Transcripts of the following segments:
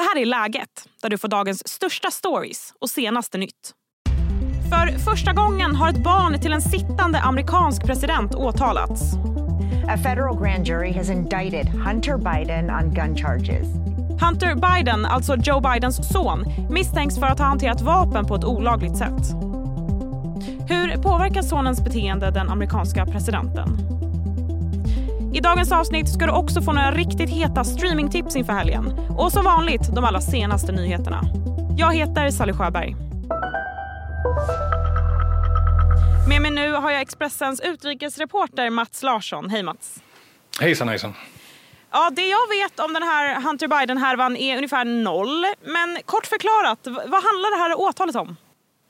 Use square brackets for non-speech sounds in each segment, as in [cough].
Det här är Läget, där du får dagens största stories och senaste nytt. För första gången har ett barn till en sittande amerikansk president åtalats. A federal grand jury has indicted Hunter Biden on gun charges. Hunter Biden, alltså Joe Bidens son, misstänks för att ha hanterat vapen på ett olagligt sätt. Hur påverkar sonens beteende den amerikanska presidenten? I dagens avsnitt ska du också få några riktigt heta streamingtips inför helgen. Och som vanligt de allra senaste nyheterna. Jag heter Sally Sjöberg. Med mig nu har jag Expressens utrikesreporter Mats Larsson. Hej Mats. Hejsan hejsan. Ja, det jag vet om den här Hunter Biden-härvan är ungefär noll. Men kort förklarat, vad handlar det här åtalet om?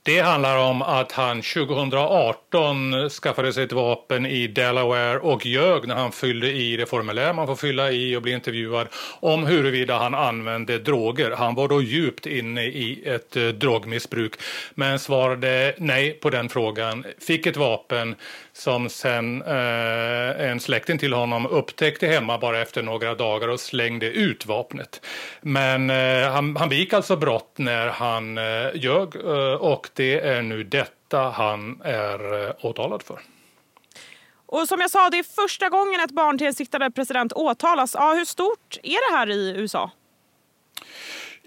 Det handlar om att han 2018 skaffade sig ett vapen i Delaware och ljög när han fyllde i det formulär man får fylla i och bli intervjuad om huruvida han använde droger. Han var då djupt inne i ett eh, drogmissbruk men svarade nej på den frågan. Fick ett vapen som sen eh, en släkting till honom upptäckte hemma bara efter några dagar och slängde ut vapnet. Men eh, han, han begick alltså brott när han eh, ljög eh, och det är nu detta han är eh, åtalad för. Och som jag sa, det är första gången ett barn till en sittande president åtalas. Ja, hur stort är det här i USA?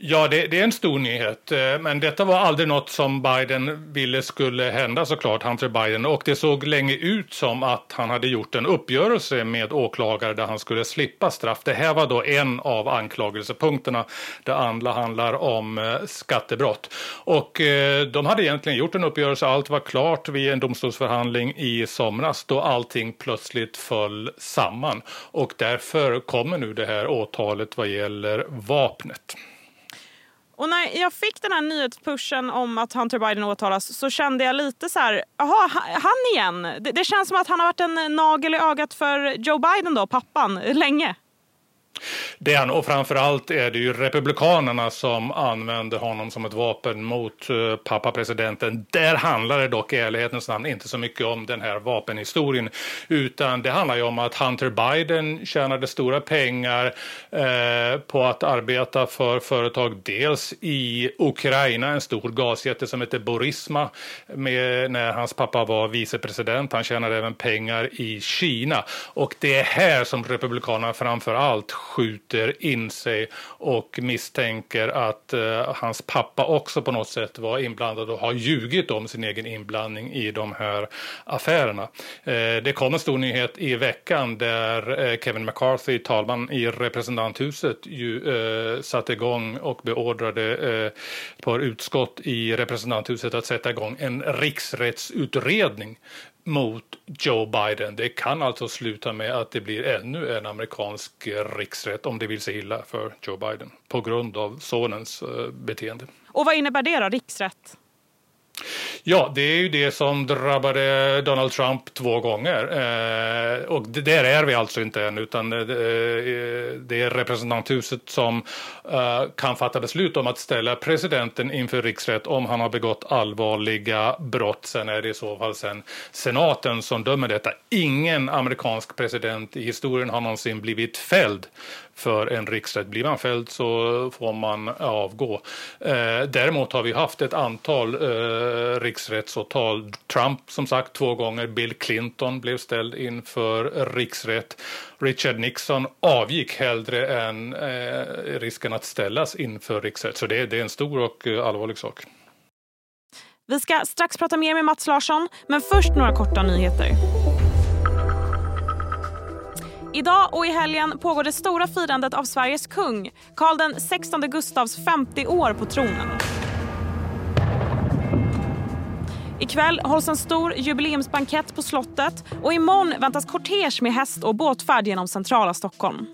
Ja, det, det, är en stor nyhet. Eh, men detta var aldrig något som Biden ville skulle hända såklart, Hunter Biden. Och det såg länge ut som att han hade gjort en uppgörelse med åklagare där han skulle slippa straff. Det här var då en av anklagelsepunkterna. Det andra handlar om eh, skattebrott. Och eh, de hade egentligen gjort en uppgörelse, allt var klart vid en domstolsförhandling i somras då allting plötsligt föll samman. Och därför kommer nu det här åtalet vad gäller vapnet. Och när jag fick den här nyhetspushen om att Hunter Biden åtalas så kände jag lite så här, jaha, han igen. Det, det, känns som att han har varit en nagel i ögat för Joe Biden då, pappan, länge. Den, och framförallt är det ju republikanerna som använder honom som ett vapen mot uh, pappa-presidenten. Där handlar det dock i ärlighetens namn inte så mycket om den här vapenhistorien, utan det handlar ju om att Hunter Biden tjänade stora pengar uh, på att arbeta för företag, dels i Ukraina, en stor gasjätte som heter Borisma, med, när hans pappa var vicepresident. Han tjänade även pengar i Kina. Och det är här som republikanerna framför allt skjuter in sig och misstänker att eh, hans pappa också på något sätt var inblandad och har ljugit om sin egen inblandning i de här affärerna. Eh, det kom en stor nyhet i veckan där eh, Kevin McCarthy, talman i representanthuset, ju eh, satte igång och beordrade eh, ett par utskott i representanthuset att sätta igång en riksrättsutredning mot Joe Biden. Det kan alltså sluta med att det blir ännu en amerikansk riksrätt om det vill sig illa för Joe Biden på grund av sonens eh, beteende. Och vad innebär det då, riksrätt? Ja, det är ju det som drabbade Donald Trump två gånger. Eh, och det, där är vi alltså inte än, utan eh, det, eh, det är representanthuset som eh, kan fatta beslut om att ställa presidenten inför riksrätt om han har begått allvarliga brott. Sen är det i så fall sen senaten som dömer detta. Ingen amerikansk president i historien har någonsin blivit fälld för en riksrätt. Blir man fälld så får man avgå. Eh, däremot har vi haft ett antal eh, riksrättsåtal. Trump som sagt två gånger, Bill Clinton blev ställd inför riksrätt. Richard Nixon avgick hellre än eh, risken att ställas inför riksrätt. Så det, det är en stor och eh, allvarlig sak. Vi ska strax prata mer med Mats Larsson, men först några korta nyheter. Idag och i helgen pågår det stora firandet av Sveriges kung, Karl XVI Gustavs 50 år på tronen. Ikväll hålls en stor jubileumsbankett på slottet och imorgon väntas kortege med häst och båtfärd genom centrala Stockholm.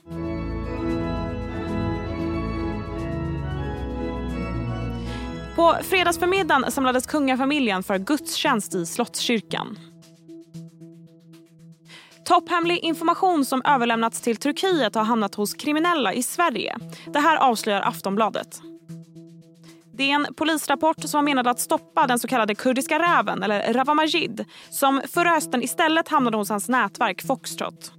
På fredagsförmiddagen samlades kungafamiljen för gudstjänst i Slottskyrkan. Topphemlig information som överlämnats till Turkiet har hamnat hos kriminella i Sverige. Det här avslöjar Aftonbladet. Det är en polisrapport som var menad att stoppa den så kallade kurdiska räven, eller Rawa Majid som förra hösten istället hamnade hos hans nätverk Foxtrot.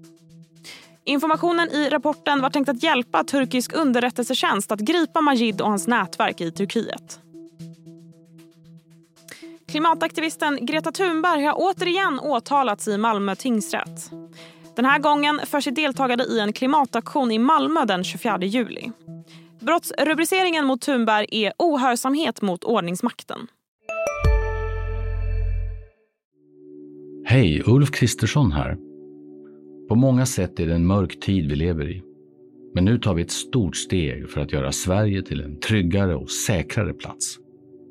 Informationen i rapporten var tänkt att hjälpa turkisk underrättelsetjänst att gripa Majid och hans nätverk i Turkiet. Klimataktivisten Greta Thunberg har återigen åtalats i Malmö tingsrätt. Den här gången för sitt deltagande i en klimataktion i Malmö den 24 juli. Brottsrubriceringen mot Thunberg är ohörsamhet mot ordningsmakten. Hej, Ulf Kristersson här. På många sätt är det en mörk tid vi lever i. Men nu tar vi ett stort steg för att göra Sverige till en tryggare och säkrare plats.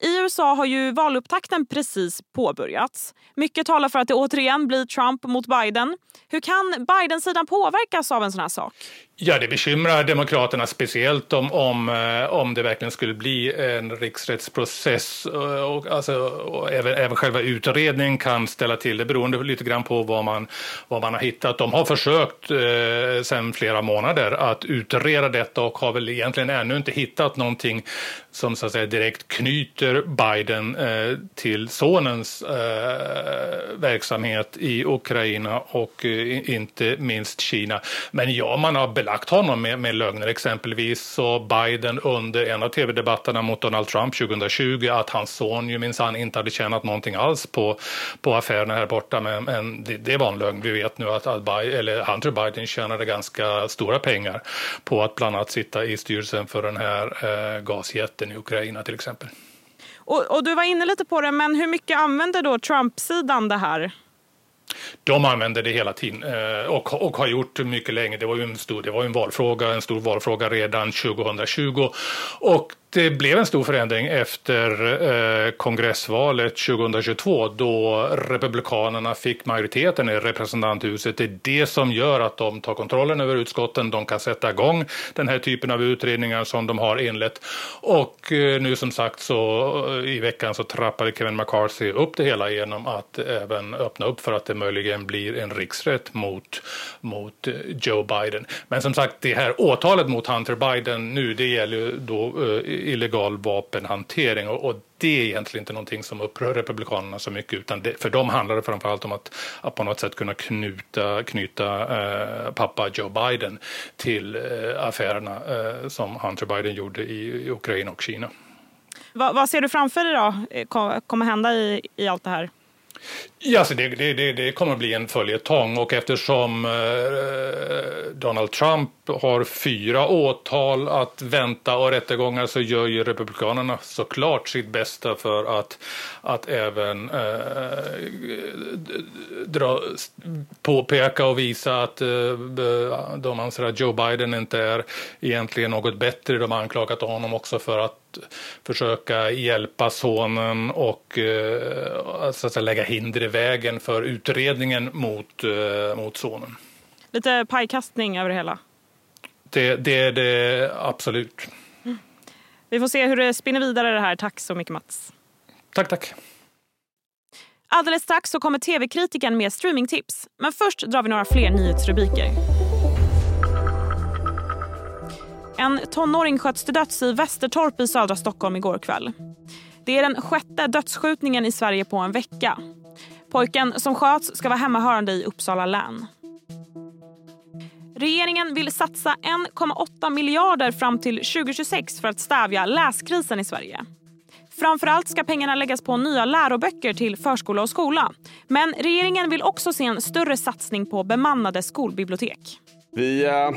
I USA har ju valupptakten precis påbörjats. Mycket talar för att det återigen blir Trump mot Biden. Hur kan Biden-sidan påverkas av en sån här sak? Ja, det bekymrar Demokraterna speciellt om, om, eh, om det verkligen skulle bli en riksrättsprocess. Eh, och, alltså, och även, även själva utredningen kan ställa till det beroende lite grann på vad man, vad man har hittat. De har försökt eh, sedan flera månader att utreda detta och har väl egentligen ännu inte hittat någonting som så att säga direkt knyter Biden eh, till sonens eh, verksamhet i Ukraina och eh, inte minst Kina. Men ja, man har belagt honom med, med lögner. Exempelvis så Biden under en av tv-debatterna mot Donald Trump 2020 att hans son ju minsann inte hade tjänat någonting alls på, på affärerna här borta. Men, men det, det, var en lögn. Vi vet nu att, att Biden, eller Hunter Biden tjänade ganska stora pengar på att bland annat sitta i styrelsen för den här eh, gasjätten i Ukraina till exempel. Och, och, du var inne lite på det, men hur mycket använder då Trump-sidan det här? De använder det hela tiden eh, och, och har gjort mycket länge. Det var ju en stor, det var en valfråga, en stor valfråga redan 2020 och det blev en stor förändring efter eh, kongressvalet 2022 då Republikanerna fick majoriteten i representanthuset. Det är det som gör att de tar kontrollen över utskotten. De kan sätta igång den här typen av utredningar som de har inlett. Och eh, nu som sagt så eh, i veckan så trappade Kevin McCarthy upp det hela genom att även öppna upp för att det möjligen blir en riksrätt mot, mot eh, Joe Biden. Men som sagt, det här åtalet mot Hunter Biden nu, det gäller då eh, illegal vapenhantering och, och det är egentligen inte någonting som upprör Republikanerna så mycket utan det, för dem handlar det framförallt om att, att på något sätt kunna knyta, knyta eh, pappa Joe Biden till eh, affärerna eh, som Hunter Biden gjorde i, i Ukraina och Kina. Va, vad ser du framför dig då eh, kommer hända i, i allt det här? Ja, alltså så det, det, det, kommer att bli en följetong och eftersom eh, Donald Trump har fyra åtal att vänta och rättegångar så gör ju Republikanerna såklart sitt bästa för att, att även eh, dra, påpeka och visa att eh, de anser att Joe Biden inte är egentligen något bättre. De har anklagat honom också för att försöka hjälpa sonen och eh, så att säga, lägga hinder i vägen för utredningen mot, eh, mot sonen. Lite pajkastning över det hela? Det, det är det absolut. Mm. Vi får se hur det spinner vidare det här. Tack så mycket Mats. Tack, tack. Alldeles strax så kommer tv-kritiken med streamingtips. Men först drar vi några fler nyhetsrubriker. En tonåring sköts till döds i Västertorp i södra Stockholm igår kväll. Det är den sjätte dödsskjutningen i Sverige på en vecka. Pojken som sköts ska vara hemmahörande i Uppsala län. Regeringen vill satsa 1,8 miljarder fram till 2026 för att stävja läskrisen i Sverige. Framförallt ska pengarna läggas på nya läroböcker till förskola och skola. Men regeringen vill också se en större satsning på bemannade skolbibliotek. Vi eh,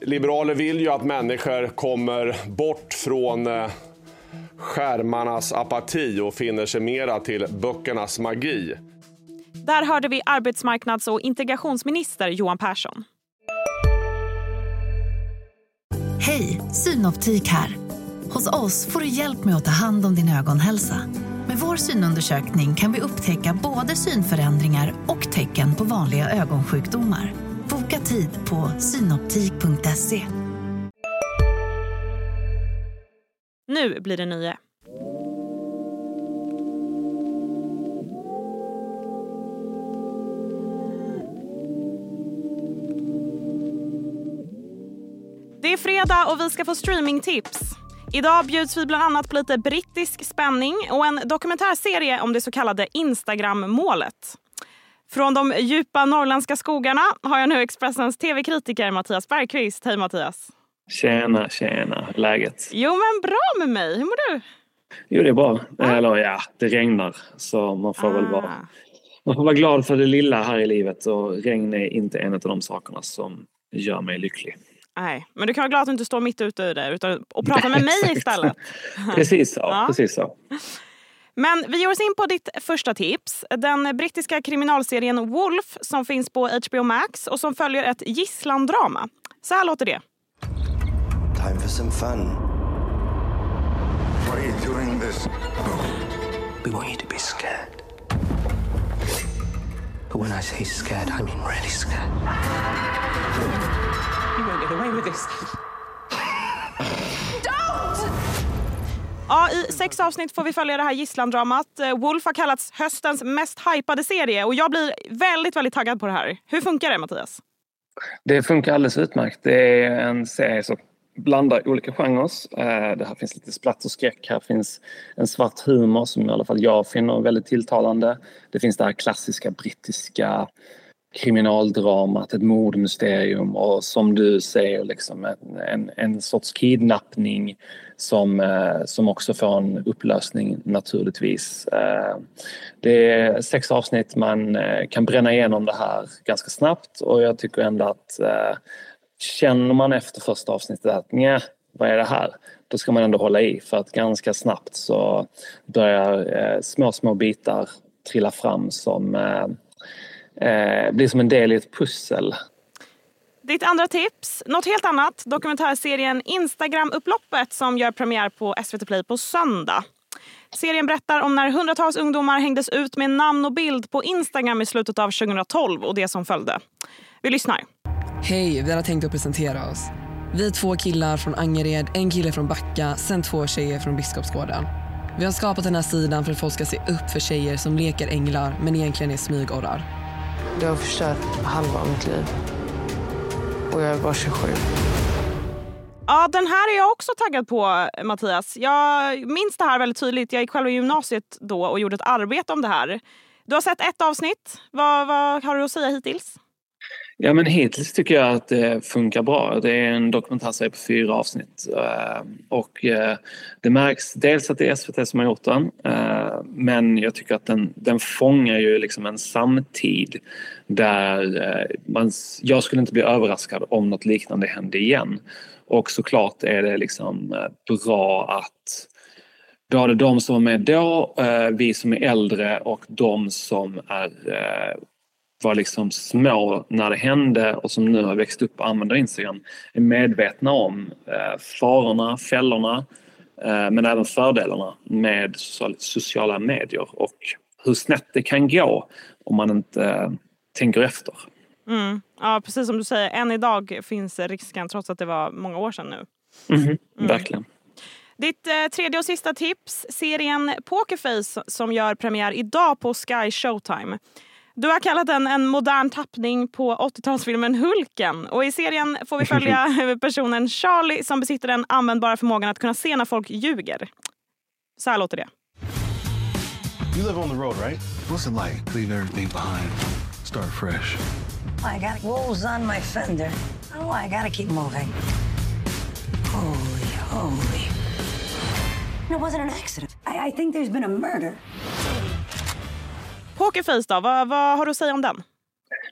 liberaler vill ju att människor kommer bort från eh, skärmarnas apati och finner sig mera till böckernas magi. Där hörde vi arbetsmarknads och integrationsminister Johan Persson. Hej, Synoptik här. Hos oss får du hjälp med att ta hand om din ögonhälsa. Med vår synundersökning kan vi upptäcka både synförändringar och tecken på vanliga ögonsjukdomar. Boka tid på synoptik.se. Nu blir det nöje. Det är fredag och vi ska få streamingtips. Idag bjuds vi bland annat på lite brittisk spänning och en dokumentärserie om det så kallade Instagram-målet. Från de djupa norrländska skogarna har jag nu Expressens tv-kritiker Mattias Bergqvist. Hej Mattias! Tjena, tjena. Läget? Jo men bra med mig. Hur mår du? Jo, det är bra. Eller ja, det regnar. Så man får väl vara, Ah. man får vara glad för det lilla här i livet. Och regn är inte en av de sakerna som gör mig lycklig. Nej, men du kan vara glad att du inte står mitt ute i det utan och [laughs] prata med mig istället. Precis så. [laughs] Ja. Precis så. Men vi ger oss in på ditt första tips. Den brittiska kriminalserien Wolf som finns på HBO Max och som följer ett gisslandrama. Så här låter det. Time for some fun. Why are you doing this? We want you to be scared. But when I say scared, I mean really scared. You won't get away with this. Ja, I sex avsnitt får vi följa det här gisslandramat. Eh, Wolf har kallats höstens mest hypade serie och jag blir väldigt, väldigt taggad på det här. Hur funkar det Mattias? Det funkar alldeles utmärkt. Det är en serie som blandar olika genrer. Eh, det här finns lite splatt och skräck. Här finns en svart humor som i alla fall jag finner väldigt tilltalande. Det finns det här klassiska brittiska kriminaldramat, ett mordmysterium och som du säger liksom en, en, en sorts kidnappning som, eh, som också får en upplösning naturligtvis. Eh, Det är sex avsnitt, man eh, kan bränna igenom det här ganska snabbt och jag tycker ändå att eh, känner man efter första avsnittet att nej, vad är det här? Då ska man ändå hålla i för att ganska snabbt så börjar eh, små, små bitar trilla fram som eh, eh, blir som en del i ett pussel. Ditt andra tips, något helt annat. Dokumentärserien Instagram-upploppet som gör premiär på SVT Play på söndag. Serien berättar om när hundratals ungdomar hängdes ut med namn och bild på Instagram i slutet av 2012 och det som följde. Vi lyssnar. Hej, vi har tänkt att presentera oss. Vi är två killar från Angered, en kille från Backa, sen två tjejer från Biskopsgården. Vi har skapat den här sidan för att folk ska se upp för tjejer som leker änglar men egentligen är smygorrar. Du har förstört halva mitt liv. Och jag är bara 27. Ja, den här är jag också taggad på, Mattias. Jag minns det här väldigt tydligt. Jag gick själv i gymnasiet då och gjorde ett arbete om det här. Du har sett ett avsnitt. Vad, vad har du att säga hittills? Ja men hittills tycker jag att det funkar bra. Det är en dokumentärserie på fyra avsnitt. Eh, och eh, det märks dels att det är SVT som har gjort den. Eh, men jag tycker att den, den fångar ju liksom en samtid där man, jag skulle inte bli överraskad om något liknande hände igen. Och såklart är det liksom bra att både de som var med då, vi som är äldre och de som är var liksom små när det hände och som nu har växt upp och använder Instagram är medvetna om eh, farorna, fällorna eh, men även fördelarna med social, sociala medier och hur snett det kan gå om man inte eh, tänker efter. Mm. Ja, precis som du säger, än idag finns risken trots att det var många år sedan nu. Mhm, Verkligen. Ditt eh, tredje och sista tips, serien Pokerface som gör premiär idag på Sky Showtime. Du har kallat den en modern tappning på 80-talsfilmen Hulken. Och I serien får vi följa [laughs] personen Charlie som besitter den användbara förmågan att kunna se när folk ljuger. Så här låter det. You live on the road, right? What's it like? Leave everything behind. Start fresh. I got rolls on my fender. Oh, I gotta keep moving. Holy, holy. It wasn't an accident. I, I think there's been a murder. Pokerface då, vad, vad har du att säga om den?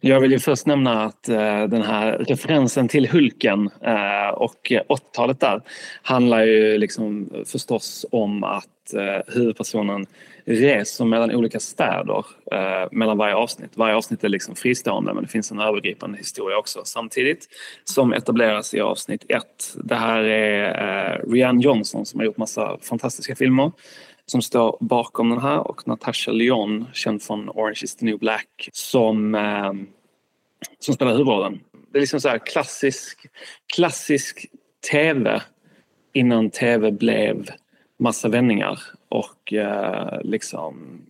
Jag vill ju först nämna att eh, den här referensen till Hulken eh, och 80-talet där handlar ju liksom förstås om att eh, huvudpersonen reser mellan olika städer eh, mellan varje avsnitt. Varje avsnitt är liksom fristående men det finns en övergripande historia också samtidigt som etableras i avsnitt ett. Det här är eh, Johnson som har gjort massa fantastiska filmer som står bakom den här och Natasha Lyon, känd från Orange is the new black, som, eh, som spelar huvudrollen. det är liksom så här klassisk, klassisk tv innan tv blev massa vändningar och eh, liksom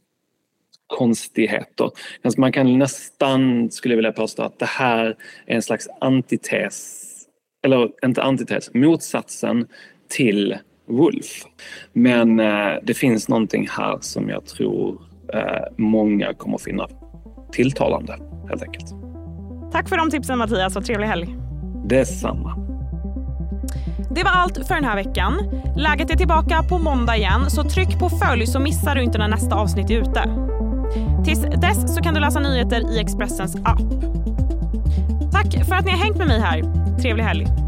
konstigheter. Alltså man kan nästan, skulle jag vilja påstå, att det här är en slags antites, eller inte antites, motsatsen till Wolf. Men eh, det finns någonting här som jag tror eh, många kommer att finna tilltalande, helt enkelt. Tack för de tipsen Mattias och trevlig helg. Detsamma. Det var allt för den här veckan. Läget är tillbaka på måndag igen, så tryck på följ så missar du inte när nästa avsnitt är ute. Tills dess så kan du läsa nyheter i Expressens app. Tack för att ni har hängt med mig här. Trevlig helg.